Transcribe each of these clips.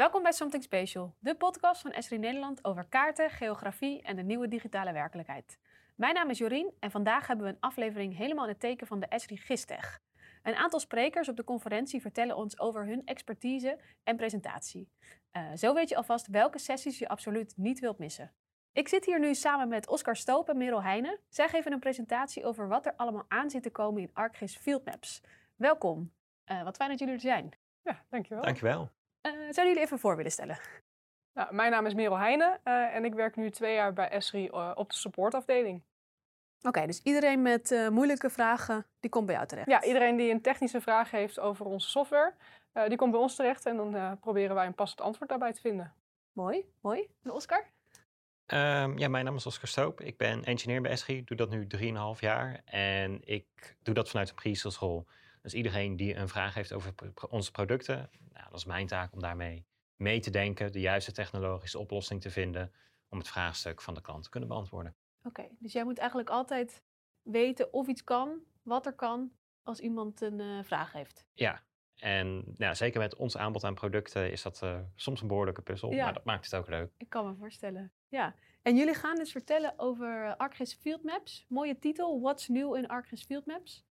Welkom bij Something Special, de podcast van Esri Nederland over kaarten, geografie en de nieuwe digitale werkelijkheid. Mijn naam is Jorien en vandaag hebben we een aflevering helemaal in het teken van de Esri Gistech. Een aantal sprekers op de conferentie vertellen ons over hun expertise en presentatie. Uh, zo weet je alvast welke sessies je absoluut niet wilt missen. Ik zit hier nu samen met Oscar Stoop en Merel Heijnen. Zij geven een presentatie over wat er allemaal aan zit te komen in ArcGIS Field Maps. Welkom. Uh, wat fijn dat jullie er zijn. Ja, dankjewel. Dankjewel. Uh, zouden jullie even voor willen stellen? Nou, mijn naam is Merel Heijnen uh, en ik werk nu twee jaar bij Esri uh, op de supportafdeling. Oké, okay, dus iedereen met moeilijke vragen, die komt bij jou terecht? Ja, iedereen die een technische vraag heeft over onze software, die komt bij ons terecht en dan proberen wij een passend antwoord daarbij te vinden. Mooi, mooi. En Oscar? Um, ja, mijn naam is Oscar Stoop. Ik ben engineer bij Esri, doe dat nu 3,5 jaar en ik doe dat vanuit een pre-sales rol. Dus iedereen die een vraag heeft over onze producten, nou, dat is mijn taak om daarmee mee te denken, de juiste technologische oplossing te vinden om het vraagstuk van de klant te kunnen beantwoorden. Oké, okay, dus jij moet eigenlijk altijd weten of iets kan, wat er kan, als iemand een uh, vraag heeft. Ja, en nou, zeker met ons aanbod aan producten is dat uh, soms een behoorlijke puzzel, ja. maar dat maakt het ook leuk. Ik kan me voorstellen. Ja, en jullie gaan dus vertellen over ArcGIS Field Maps. Mooie titel, What's New in ArcGIS Field Maps.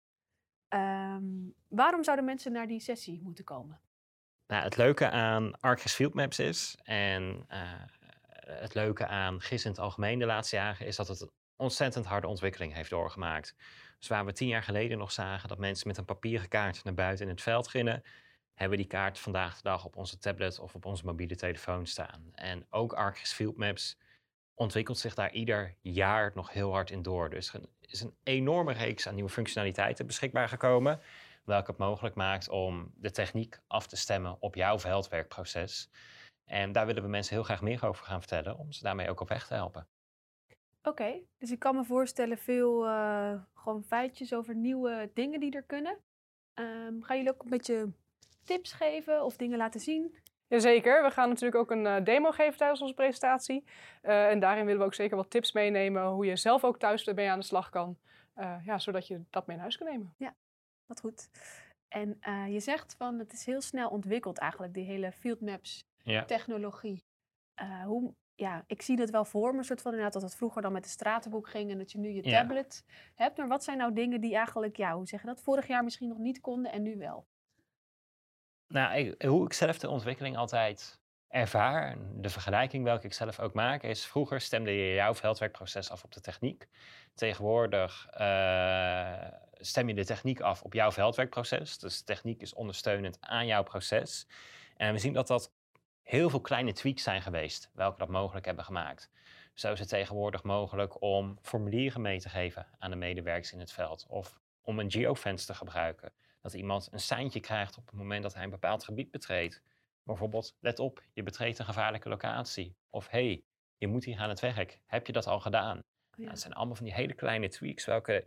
Um, waarom zouden mensen naar die sessie moeten komen? Nou, het leuke aan ArcGIS Field Maps is, en uh, het leuke aan GIS in het algemeen de laatste jaren, is dat het ontzettend harde ontwikkeling heeft doorgemaakt. Dus waar we tien jaar geleden nog zagen dat mensen met een papieren kaart naar buiten in het veld gingen, hebben die kaart vandaag de dag op onze tablet of op onze mobiele telefoon staan. En ook ArcGIS Field Maps ontwikkelt zich daar ieder jaar nog heel hard in door. Dus er is een enorme reeks aan nieuwe functionaliteiten beschikbaar gekomen, welke het mogelijk maakt om de techniek af te stemmen op jouw veldwerkproces. En daar willen we mensen heel graag meer over gaan vertellen, om ze daarmee ook op weg te helpen. Oké, dus ik kan me voorstellen veel uh, gewoon feitjes over nieuwe dingen die er kunnen. Um, gaan jullie ook een beetje tips geven of dingen laten zien? Jazeker, we gaan natuurlijk ook een uh, demo geven tijdens onze presentatie. Uh, en daarin willen we ook zeker wat tips meenemen hoe je zelf ook thuis ermee aan de slag kan. Uh, ja, zodat je dat mee naar huis kan nemen. Ja, wat goed. En je zegt van het is heel snel ontwikkeld eigenlijk, die hele field maps ja. technologie. hoe, ja, ik zie dat wel voor me, soort van inderdaad dat het vroeger dan met de stratenboek ging en dat je nu je ja. tablet hebt. Maar wat zijn nou dingen die eigenlijk, ja, hoe zeg je dat, vorig jaar misschien nog niet konden en nu wel? Nou, ik, hoe ik zelf de ontwikkeling altijd ervaar, en de vergelijking welke ik zelf ook maak, is vroeger stemde je jouw veldwerkproces af op de techniek. Tegenwoordig uh, stem je de techniek af op jouw veldwerkproces. Dus de techniek is ondersteunend aan jouw proces. En we zien dat dat heel veel kleine tweaks zijn geweest, welke dat mogelijk hebben gemaakt. Zo is het tegenwoordig mogelijk om formulieren mee te geven aan de medewerkers in het veld. Of om een geofence te gebruiken dat iemand een seintje krijgt op het moment dat hij een bepaald gebied betreedt. Bijvoorbeeld, let op, je betreedt een gevaarlijke locatie. Of hey, je moet hier aan het werk. Heb je dat al gedaan? Oh ja. nou, het zijn allemaal van die hele kleine tweaks, welke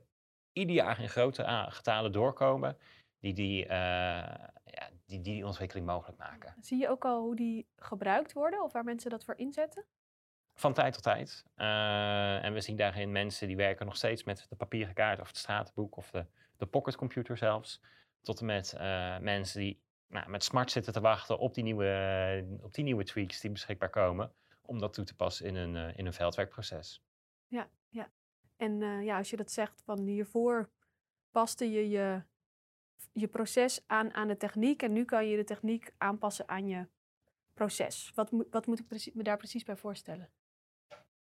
ieder jaar in grote getalen doorkomen, die die, uh, ja, die, die, die ontwikkeling mogelijk maken. Zie je ook al hoe die gebruikt worden of waar mensen dat voor inzetten? Van tijd tot tijd. Uh, en we zien daarin mensen die werken nog steeds met de papieren kaart of het stratenboek of de, de pocketcomputer zelfs. Tot en met uh, mensen die nou, met smart zitten te wachten op die, nieuwe, op die nieuwe tweaks die beschikbaar komen. Om dat toe te passen in een, uh, in een veldwerkproces. Ja, ja. En uh, ja, als je dat zegt van hiervoor paste je je, je proces aan, aan de techniek. En nu kan je de techniek aanpassen aan je proces. Wat, wat moet ik me daar precies bij voorstellen?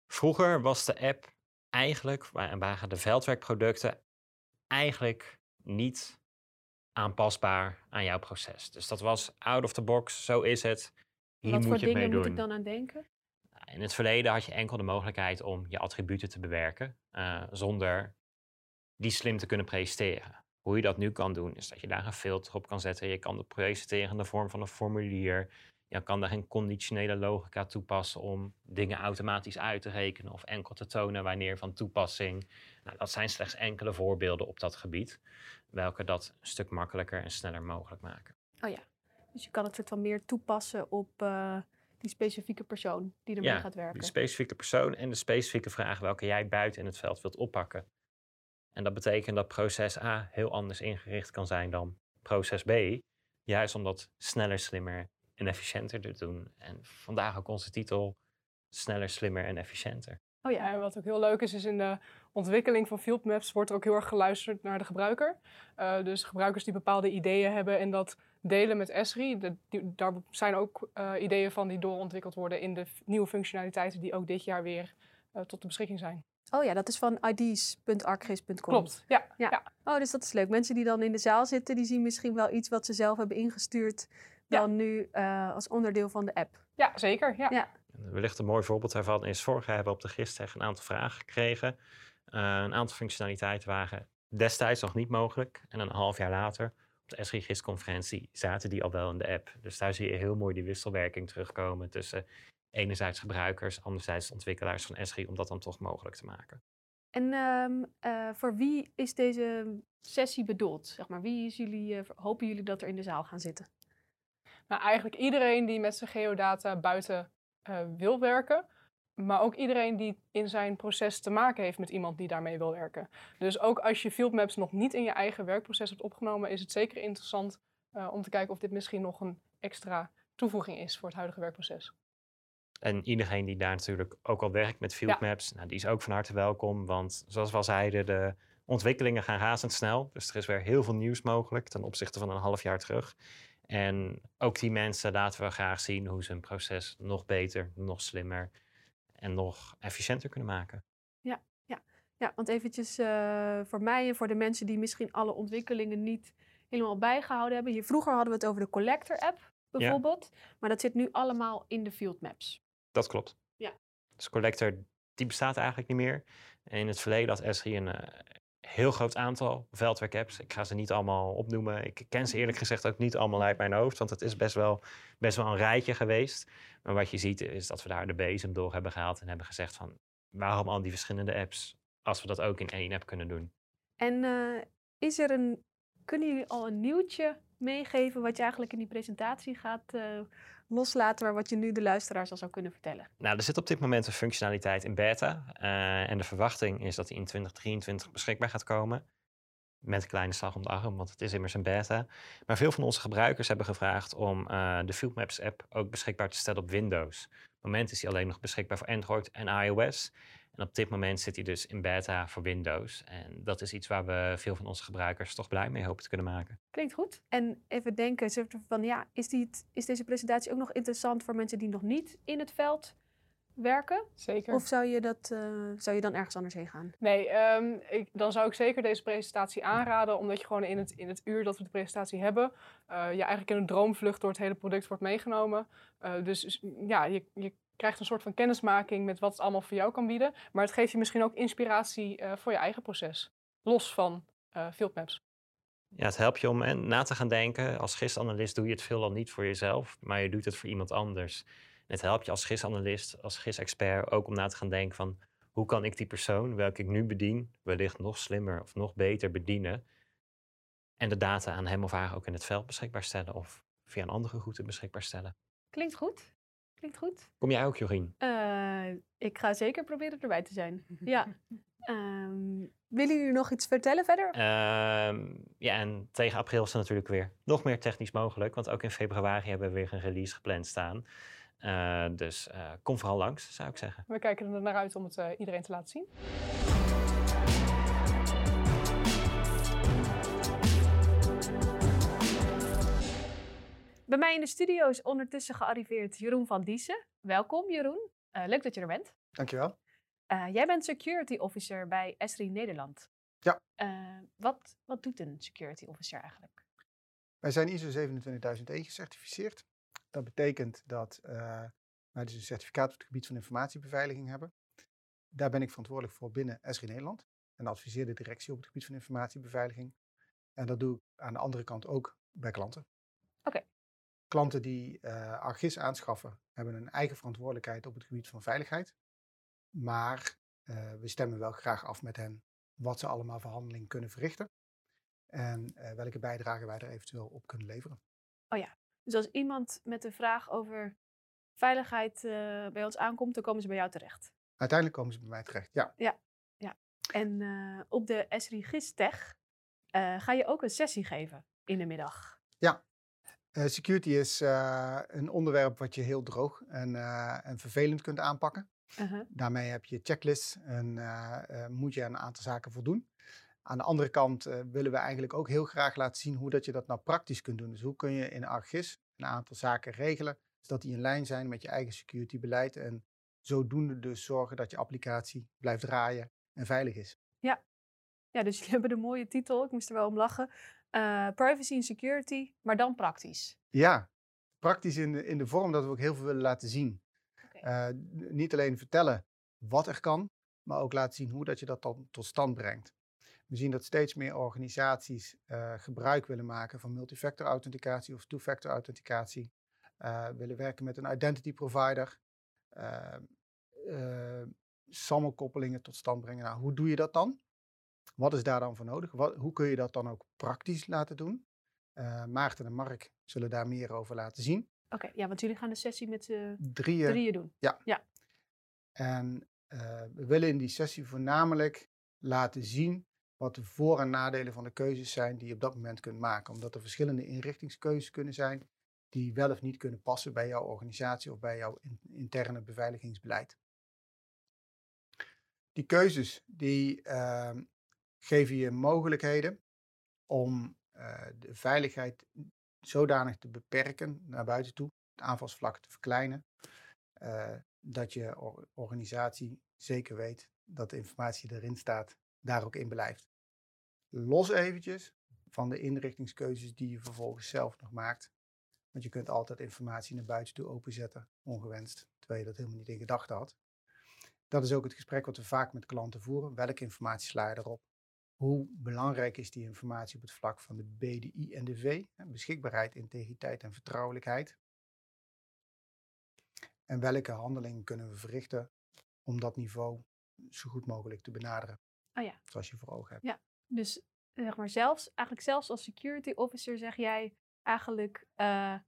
Vroeger was de app eigenlijk, waren de veldwerkproducten eigenlijk niet aanpasbaar aan jouw proces. Dus dat was out of the box, zo is het. Hier Wat moet je het mee doen. moet ik dan aan denken? Nou, in het verleden had je enkel de mogelijkheid om je attributen te bewerken uh, zonder die slim te kunnen presenteren. Hoe je dat nu kan doen, is dat je daar een filter op kan zetten. Je kan het presenteren in de vorm van een formulier. Je kan daar een conditionele logica toepassen om dingen automatisch uit te rekenen of enkel te tonen wanneer van toepassing. Nou, dat zijn slechts enkele voorbeelden op dat gebied, welke dat een stuk makkelijker en sneller mogelijk maken. Oh ja, dus je kan het soort van meer toepassen op uh, die specifieke persoon die ermee ja, gaat werken. de specifieke persoon en de specifieke vraag welke jij buiten in het veld wilt oppakken. En dat betekent dat proces A heel anders ingericht kan zijn dan proces B, juist omdat sneller, slimmer en efficiënter te doen. En vandaag ook onze titel sneller, slimmer en efficiënter. Oh ja. En wat ook heel leuk is, is in de ontwikkeling van field maps wordt er ook heel erg geluisterd naar de gebruiker. Uh, dus gebruikers die bepaalde ideeën hebben en dat delen met Esri. De, die, daar zijn ook uh, ideeën van die doorontwikkeld worden in de nieuwe functionaliteiten die ook dit jaar weer uh, tot de beschikking zijn. Oh ja, dat is van ids.arcgis.com. Klopt, ja, ja. ja. Oh, dus dat is leuk. Mensen die dan in de zaal zitten, die zien misschien wel iets wat ze zelf hebben ingestuurd dan nu als onderdeel van de app. Ja, zeker. Ja. ja. Wellicht een mooi voorbeeld daarvan is, vorig jaar hebben we op de GISTEG een aantal vragen gekregen. Uh, een aantal functionaliteiten waren destijds nog niet mogelijk. En een half jaar later, op de SRI GIS-conferentie, zaten die al wel in de app. Dus daar zie je heel mooi die wisselwerking terugkomen tussen enerzijds gebruikers, anderzijds ontwikkelaars van SRI, om dat dan toch mogelijk te maken. En um, uh, voor wie is deze sessie bedoeld? Zeg maar, wie is jullie, uh, hopen jullie dat er in de zaal gaan zitten? Nou, eigenlijk iedereen die met zijn geodata buiten uh, wil werken. Maar ook iedereen die in zijn proces te maken heeft met iemand die daarmee wil werken. Dus ook als je fieldmaps nog niet in je eigen werkproces hebt opgenomen, is het zeker interessant uh, om te kijken of dit misschien nog een extra toevoeging is voor het huidige werkproces. En iedereen die daar natuurlijk ook al werkt met fieldmaps, ja. nou, die is ook van harte welkom. Want zoals we al zeiden, de ontwikkelingen gaan razendsnel. Dus er is weer heel veel nieuws mogelijk ten opzichte van een half jaar terug. En ook die mensen laten we graag zien hoe ze een proces nog beter, nog slimmer en nog efficiënter kunnen maken. Ja, ja. ja want eventjes uh, voor mij en voor de mensen die misschien alle ontwikkelingen niet helemaal bijgehouden hebben. Hier, vroeger hadden we het over de Collector app bijvoorbeeld, ja. maar dat zit nu allemaal in de field maps. Dat klopt. Ja. Dus Collector die bestaat eigenlijk niet meer. En in het verleden had Esri een, uh, heel groot aantal veldwerkapps. Ik ga ze niet allemaal opnoemen. Ik ken ze eerlijk gezegd ook niet allemaal uit mijn hoofd, want het is best wel, best wel een rijtje geweest. Maar wat je ziet is dat we daar de bezem door hebben gehaald en hebben gezegd van waarom al die verschillende apps als we dat ook in één app kunnen doen. En uh, is er een, kunnen jullie al een nieuwtje meegeven wat je eigenlijk in die presentatie gaat uh, loslaten, maar wat je nu de luisteraars al zou kunnen vertellen? Nou, er zit op dit moment een functionaliteit in beta. Uh, en de verwachting is dat die in 2023 beschikbaar gaat komen. Met een kleine slag om de arm, want het is immers een beta. Maar veel van onze gebruikers hebben gevraagd om uh, de Fieldmaps app ook beschikbaar te stellen op Windows. Op het moment is die alleen nog beschikbaar voor Android en iOS. En op dit moment zit hij dus in beta voor Windows. En dat is iets waar we veel van onze gebruikers toch blij mee hopen te kunnen maken. Klinkt goed. En even denken van ja, is, die, is deze presentatie ook nog interessant voor mensen die nog niet in het veld werken? Zeker. Of zou je, dat, uh, zou je dan ergens anders heen gaan? Nee, um, ik, dan zou ik zeker deze presentatie aanraden, omdat je gewoon in het, in het uur dat we de presentatie hebben, uh, je eigenlijk in een droomvlucht door het hele product wordt meegenomen. Uh, dus ja, je, je krijgt een soort van kennismaking met wat het allemaal voor jou kan bieden. Maar het geeft je misschien ook inspiratie uh, voor je eigen proces. Los van uh, fieldmaps. Ja, het helpt je om en, na te gaan denken. Als GIS-analyst doe je het veelal niet voor jezelf, maar je doet het voor iemand anders. En het helpt je als GIS-analyst, als GIS-expert ook om na te gaan denken van... hoe kan ik die persoon, welke ik nu bedien, wellicht nog slimmer of nog beter bedienen... en de data aan hem of haar ook in het veld beschikbaar stellen... of via een andere route beschikbaar stellen. Klinkt goed. Klinkt goed. Kom jij ook, Jorien? Uh, ik ga zeker proberen erbij te zijn. ja. Um, willen jullie nog iets vertellen verder? Uh, ja, en tegen april is er natuurlijk weer nog meer technisch mogelijk. Want ook in februari hebben we weer een release gepland staan. Uh, dus kom vooral langs, zou ik zeggen. We kijken er naar uit om het iedereen te laten zien. Bij mij in de studio is ondertussen gearriveerd Jeroen van Diessen. Welkom Jeroen, uh, leuk dat je er bent. Dankjewel. Uh, jij bent security officer bij Esri Nederland. Ja. Uh, wat, wat doet een security officer eigenlijk? Wij zijn ISO 27001 gecertificeerd. Dat betekent dat wij dus een certificaat op het gebied van informatiebeveiliging hebben. Daar ben ik verantwoordelijk voor binnen Esri Nederland. En adviseer de directie op het gebied van informatiebeveiliging. En dat doe ik aan de andere kant ook bij klanten. Oké. Okay. Klanten die uh, ArcGIS aanschaffen, hebben een eigen verantwoordelijkheid op het gebied van veiligheid. Maar uh, we stemmen wel graag af met hen wat ze allemaal verhandeling kunnen verrichten. En uh, welke bijdrage wij er eventueel op kunnen leveren. Oh ja, dus als iemand met een vraag over veiligheid bij ons aankomt, dan komen ze bij jou terecht? Uiteindelijk komen ze bij mij terecht, ja. Ja, ja. En op de Esri GIS Tech ga je ook een sessie geven in de middag. Ja, Eh, security is eh, een onderwerp wat je heel droog en, eh, en vervelend kunt aanpakken. Uh-huh. Daarmee heb je checklists en moet je aan een aantal zaken voldoen. Aan de andere kant willen we eigenlijk ook heel graag laten zien hoe dat je dat nou praktisch kunt doen. Dus hoe kun je in ArcGIS een aantal zaken regelen, zodat die in lijn zijn met je eigen security beleid en zodoende dus zorgen dat je applicatie blijft draaien en veilig is. Ja, dus jullie hebben de mooie titel, ik moest er wel om lachen. Eh, privacy en security, maar dan praktisch. Ja, praktisch in de, in de vorm dat we ook heel veel willen laten zien. Eh, niet alleen vertellen wat er kan, maar ook laten zien hoe dat je dat dan tot stand brengt. We zien dat steeds meer organisaties eh, gebruik willen maken van multifactor authenticatie of two-factor authenticatie. willen werken met een identity provider. sammelkoppelingen tot stand brengen. Nou, hoe doe je dat dan? Wat is daar dan voor nodig? Wat, hoe kun je dat dan ook praktisch laten doen? Eh, Maarten en Mark zullen daar meer over laten zien. Oké, ja, want jullie gaan de sessie met Drieën drieën doen. En eh, we willen in die sessie voornamelijk laten zien wat de voor- en nadelen van de keuzes zijn die je op dat moment kunt maken. Omdat er verschillende inrichtingskeuzes kunnen zijn die wel of niet kunnen passen bij jouw organisatie of bij jouw in- interne beveiligingsbeleid. Die keuzes die ehm, geven je mogelijkheden om eh, de veiligheid zodanig te beperken naar buiten toe, het aanvalsvlak te verkleinen, eh, dat je or- organisatie zeker weet dat de informatie die erin staat daar ook in blijft. Los eventjes van de inrichtingskeuzes die je vervolgens zelf nog maakt. Want je kunt altijd informatie naar buiten toe openzetten, ongewenst, terwijl je dat helemaal niet in gedachten had. Dat is ook het gesprek wat we vaak met klanten voeren. Welke informatie sla je erop? Hoe belangrijk is die informatie op het vlak van de BDI en de V? Beschikbaarheid, integriteit en vertrouwelijkheid. En welke handelingen kunnen we verrichten om dat niveau zo goed mogelijk te benaderen? Oh ja. Zoals je voor ogen hebt. Ja. Dus zeg maar zelfs, eigenlijk zelfs als security officer zeg jij eigenlijk eh,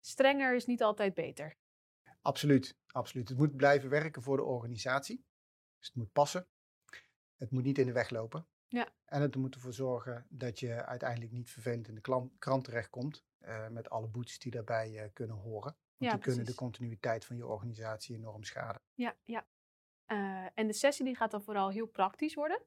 strenger is niet altijd beter. Absoluut, absoluut. Het moet blijven werken voor de organisatie. Dus het moet passen. Het moet niet in de weg lopen. Ja. En het moet ervoor zorgen dat je uiteindelijk niet vervelend in de krant terechtkomt. eh, met alle boetes die daarbij eh, kunnen horen. Want Ja, die kunnen de continuïteit van je organisatie enorm schaden. Ja, ja. Eh, en de sessie die gaat dan vooral heel praktisch worden.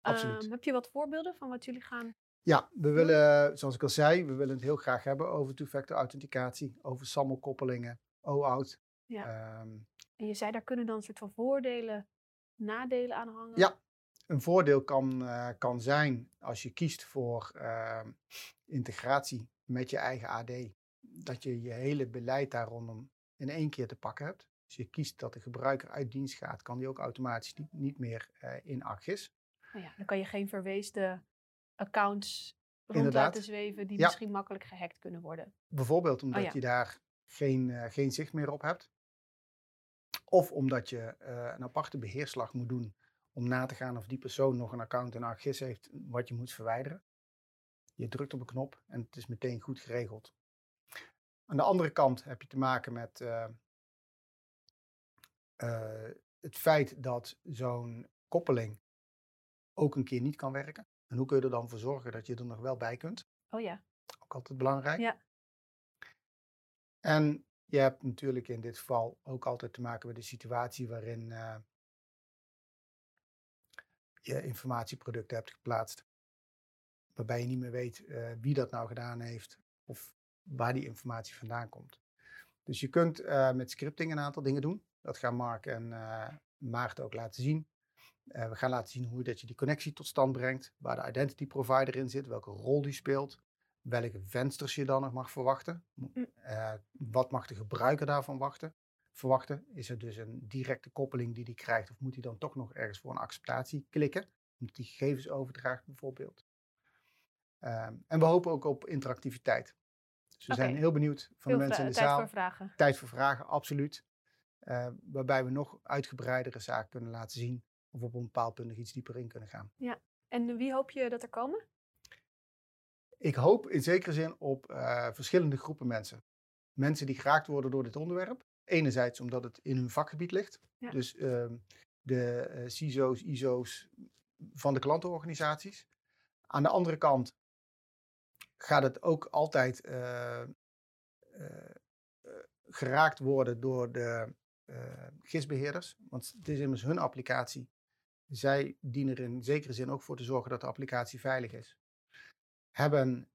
Absoluut. Ehm, heb je wat voorbeelden van wat jullie gaan? Ja, we willen, zoals ik al zei, we willen het heel graag hebben over two-factor authenticatie, over SAML-koppelingen, OAuth. Ja. Ehm, En je zei daar kunnen dan een soort van voordelen, nadelen aan hangen. Ja, een voordeel kan, eh, kan zijn als je kiest voor ehm, integratie met je eigen AD, dat je je hele beleid daar rondom in één keer te pakken hebt. Als je kiest dat de gebruiker uit dienst gaat, kan die ook automatisch niet, niet meer eh, in ArcGIS. Nou ja, dan kan je geen verweesde accounts rond Inderdaad. laten zweven die Ja. misschien makkelijk gehackt kunnen worden. Bijvoorbeeld omdat Oh ja. je daar geen, eh, geen zicht meer op hebt. Of omdat je een aparte beheerslag moet doen om na te gaan of die persoon nog een account in ArcGIS heeft wat je moet verwijderen. Je drukt op een knop en het is meteen goed geregeld. Aan de andere kant heb je te maken met eh, eh, het feit dat zo'n koppeling ook een keer niet kan werken. En hoe kun je er dan voor zorgen dat je er nog wel bij kunt? Oh ja. Ook altijd belangrijk. Ja. En je hebt natuurlijk in dit geval ook altijd te maken met de situatie waarin eh, je informatieproducten hebt geplaatst. Waarbij je niet meer weet eh, wie dat nou gedaan heeft of waar die informatie vandaan komt. Dus je kunt eh, met scripting een aantal dingen doen. Dat gaan Mark en eh, Maarten ook laten zien. We gaan laten zien hoe dat je die connectie tot stand brengt, waar de identity provider in zit, welke rol die speelt, welke vensters je dan nog mag verwachten. Mm. wat mag de gebruiker daarvan wachten, verwachten? Is er dus een directe koppeling die die krijgt of moet hij dan toch nog ergens voor een acceptatie klikken? Omdat die gegevens overdraagt bijvoorbeeld. Ehm, en we hopen ook op interactiviteit. Dus we zijn heel benieuwd van de mensen in de tijd zaal. voor vragen. Tijd voor vragen, absoluut. Eh, waarbij we nog uitgebreidere zaken kunnen laten zien. Of op een bepaald punt nog iets dieper in kunnen gaan. En wie hoop je dat er komen? Ik hoop in zekere zin op eh, verschillende groepen mensen. Mensen die geraakt worden door dit onderwerp. Enerzijds omdat het in hun vakgebied ligt. Ja. Dus ehm, de eh, CISO's, ISO's van de klantenorganisaties. Aan de andere kant gaat het ook altijd eh, geraakt worden door de GIS-beheerders. Want het is immers hun applicatie. Zij dienen er in zekere zin ook voor te zorgen dat de applicatie veilig is. Hebben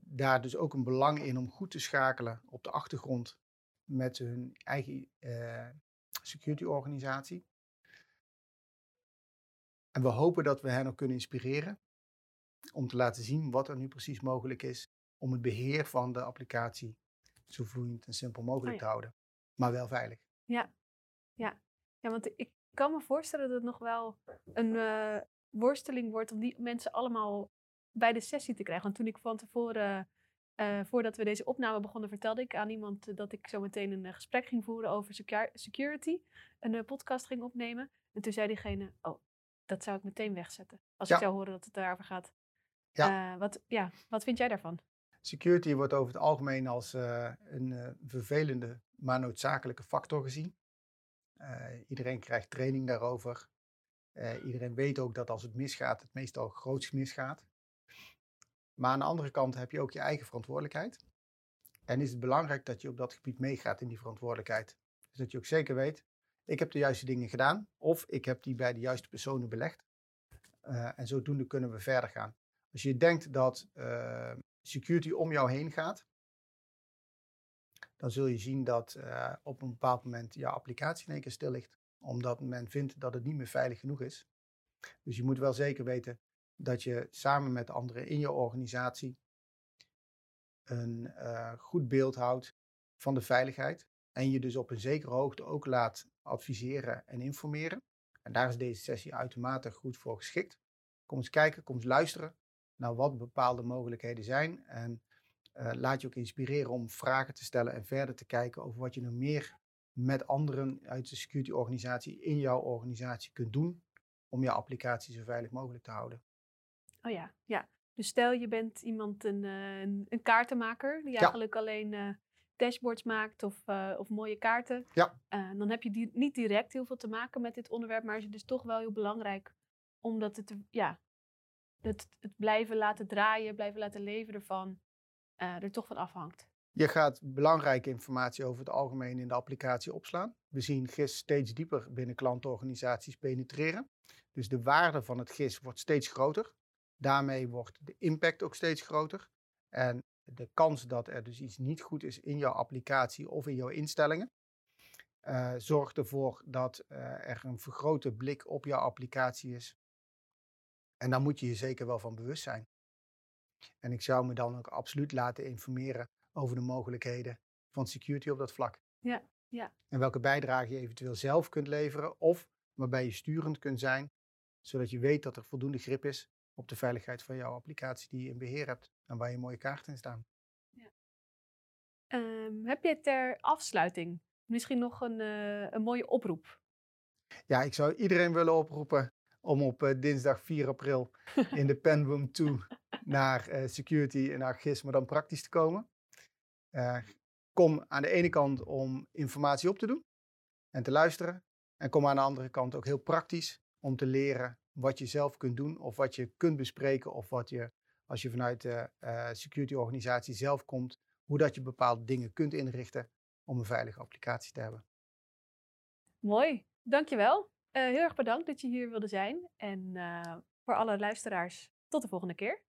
daar dus ook een belang in om goed te schakelen op de achtergrond met hun eigen security organisatie. En we hopen dat we hen ook kunnen inspireren om te laten zien wat er nu precies mogelijk is om het beheer van de applicatie zo vloeiend en simpel mogelijk Oh te houden, maar wel veilig. Ja, ja. ja want ik kan me voorstellen dat het nog wel een eh, worsteling wordt om die mensen allemaal bij de sessie te krijgen. Want toen ik van tevoren, eh, voordat we deze opname begonnen, vertelde ik aan iemand dat ik zo meteen een eh, gesprek ging voeren over secu- security, een eh, podcast ging opnemen. En toen zei diegene, oh, dat zou ik meteen wegzetten. Als Ja. ik zou horen dat het daarover gaat. Ja. Eh, wat, ja, wat vind jij daarvan? Security wordt over het algemeen als eh, een eh, vervelende, maar noodzakelijke factor gezien. Eh, iedereen krijgt training daarover. Eh, iedereen weet ook dat als het misgaat, het meestal groots misgaat. Maar aan de andere kant heb je ook je eigen verantwoordelijkheid. En is het belangrijk dat je op dat gebied meegaat in die verantwoordelijkheid. Dus dat je ook zeker weet, ik heb de juiste dingen gedaan of ik heb die bij de juiste personen belegd. Eh, en zodoende kunnen we verder gaan. Als je denkt dat eh, security om jou heen gaat, dan zul je zien dat eh, op een bepaald moment jouw applicatie in één keer stil ligt. Omdat men vindt dat het niet meer veilig genoeg is. Dus je moet wel zeker weten dat je samen met anderen in je organisatie een eh, goed beeld houdt van de veiligheid. En je dus op een zekere hoogte ook laat adviseren en informeren. En daar is deze sessie uitermate goed voor geschikt. Kom eens kijken, kom eens luisteren naar wat bepaalde mogelijkheden zijn. En eh, laat je ook inspireren om vragen te stellen en verder te kijken over wat je nog meer met anderen uit de security organisatie in jouw organisatie kunt doen om jouw applicatie zo veilig mogelijk te houden. Oh ja, ja. Dus stel je bent iemand, een, eh, een, een kaartenmaker, die eigenlijk alleen eh, dashboards maakt of, eh, of mooie kaarten. Ja. Dan heb je die, niet direct heel veel te maken met dit onderwerp, maar is het dus toch wel heel belangrijk omdat het, ja, het, het blijven laten draaien, blijven laten leven ervan, er toch van afhangt. Je gaat belangrijke informatie over het algemeen in de applicatie opslaan. We zien GIS steeds dieper binnen klantorganisaties penetreren. Dus de waarde van het GIS wordt steeds groter. Daarmee wordt de impact ook steeds groter. En de kans dat er dus iets niet goed is in jouw applicatie of in jouw instellingen, eh, zorgt ervoor dat eh, er een vergrote blik op jouw applicatie is. En daar moet je je zeker wel van bewust zijn. En ik zou me dan ook absoluut laten informeren over de mogelijkheden van security op dat vlak. Ja, ja. En welke bijdrage je eventueel zelf kunt leveren of waarbij je sturend kunt zijn, zodat je weet dat er voldoende grip is op de veiligheid van jouw applicatie die je in beheer hebt en waar je mooie kaarten in staan. Ehm, heb je ter afsluiting misschien nog een, eh, een mooie oproep? Ja, ik zou iedereen willen oproepen om op eh, dinsdag 4 april in de Penroom 2 naar eh, security en naar GIS, maar dan praktisch te komen. Kom aan de ene kant om informatie op te doen en te luisteren. En kom aan de andere kant ook heel praktisch om te leren wat je zelf kunt doen of wat je kunt bespreken of wat je, als je vanuit de eh, security organisatie zelf komt, hoe dat je bepaalde dingen kunt inrichten om een veilige applicatie te hebben. Mooi, dankjewel. Eh heel erg bedankt dat je hier wilde zijn. En eh, voor alle luisteraars, tot de volgende keer.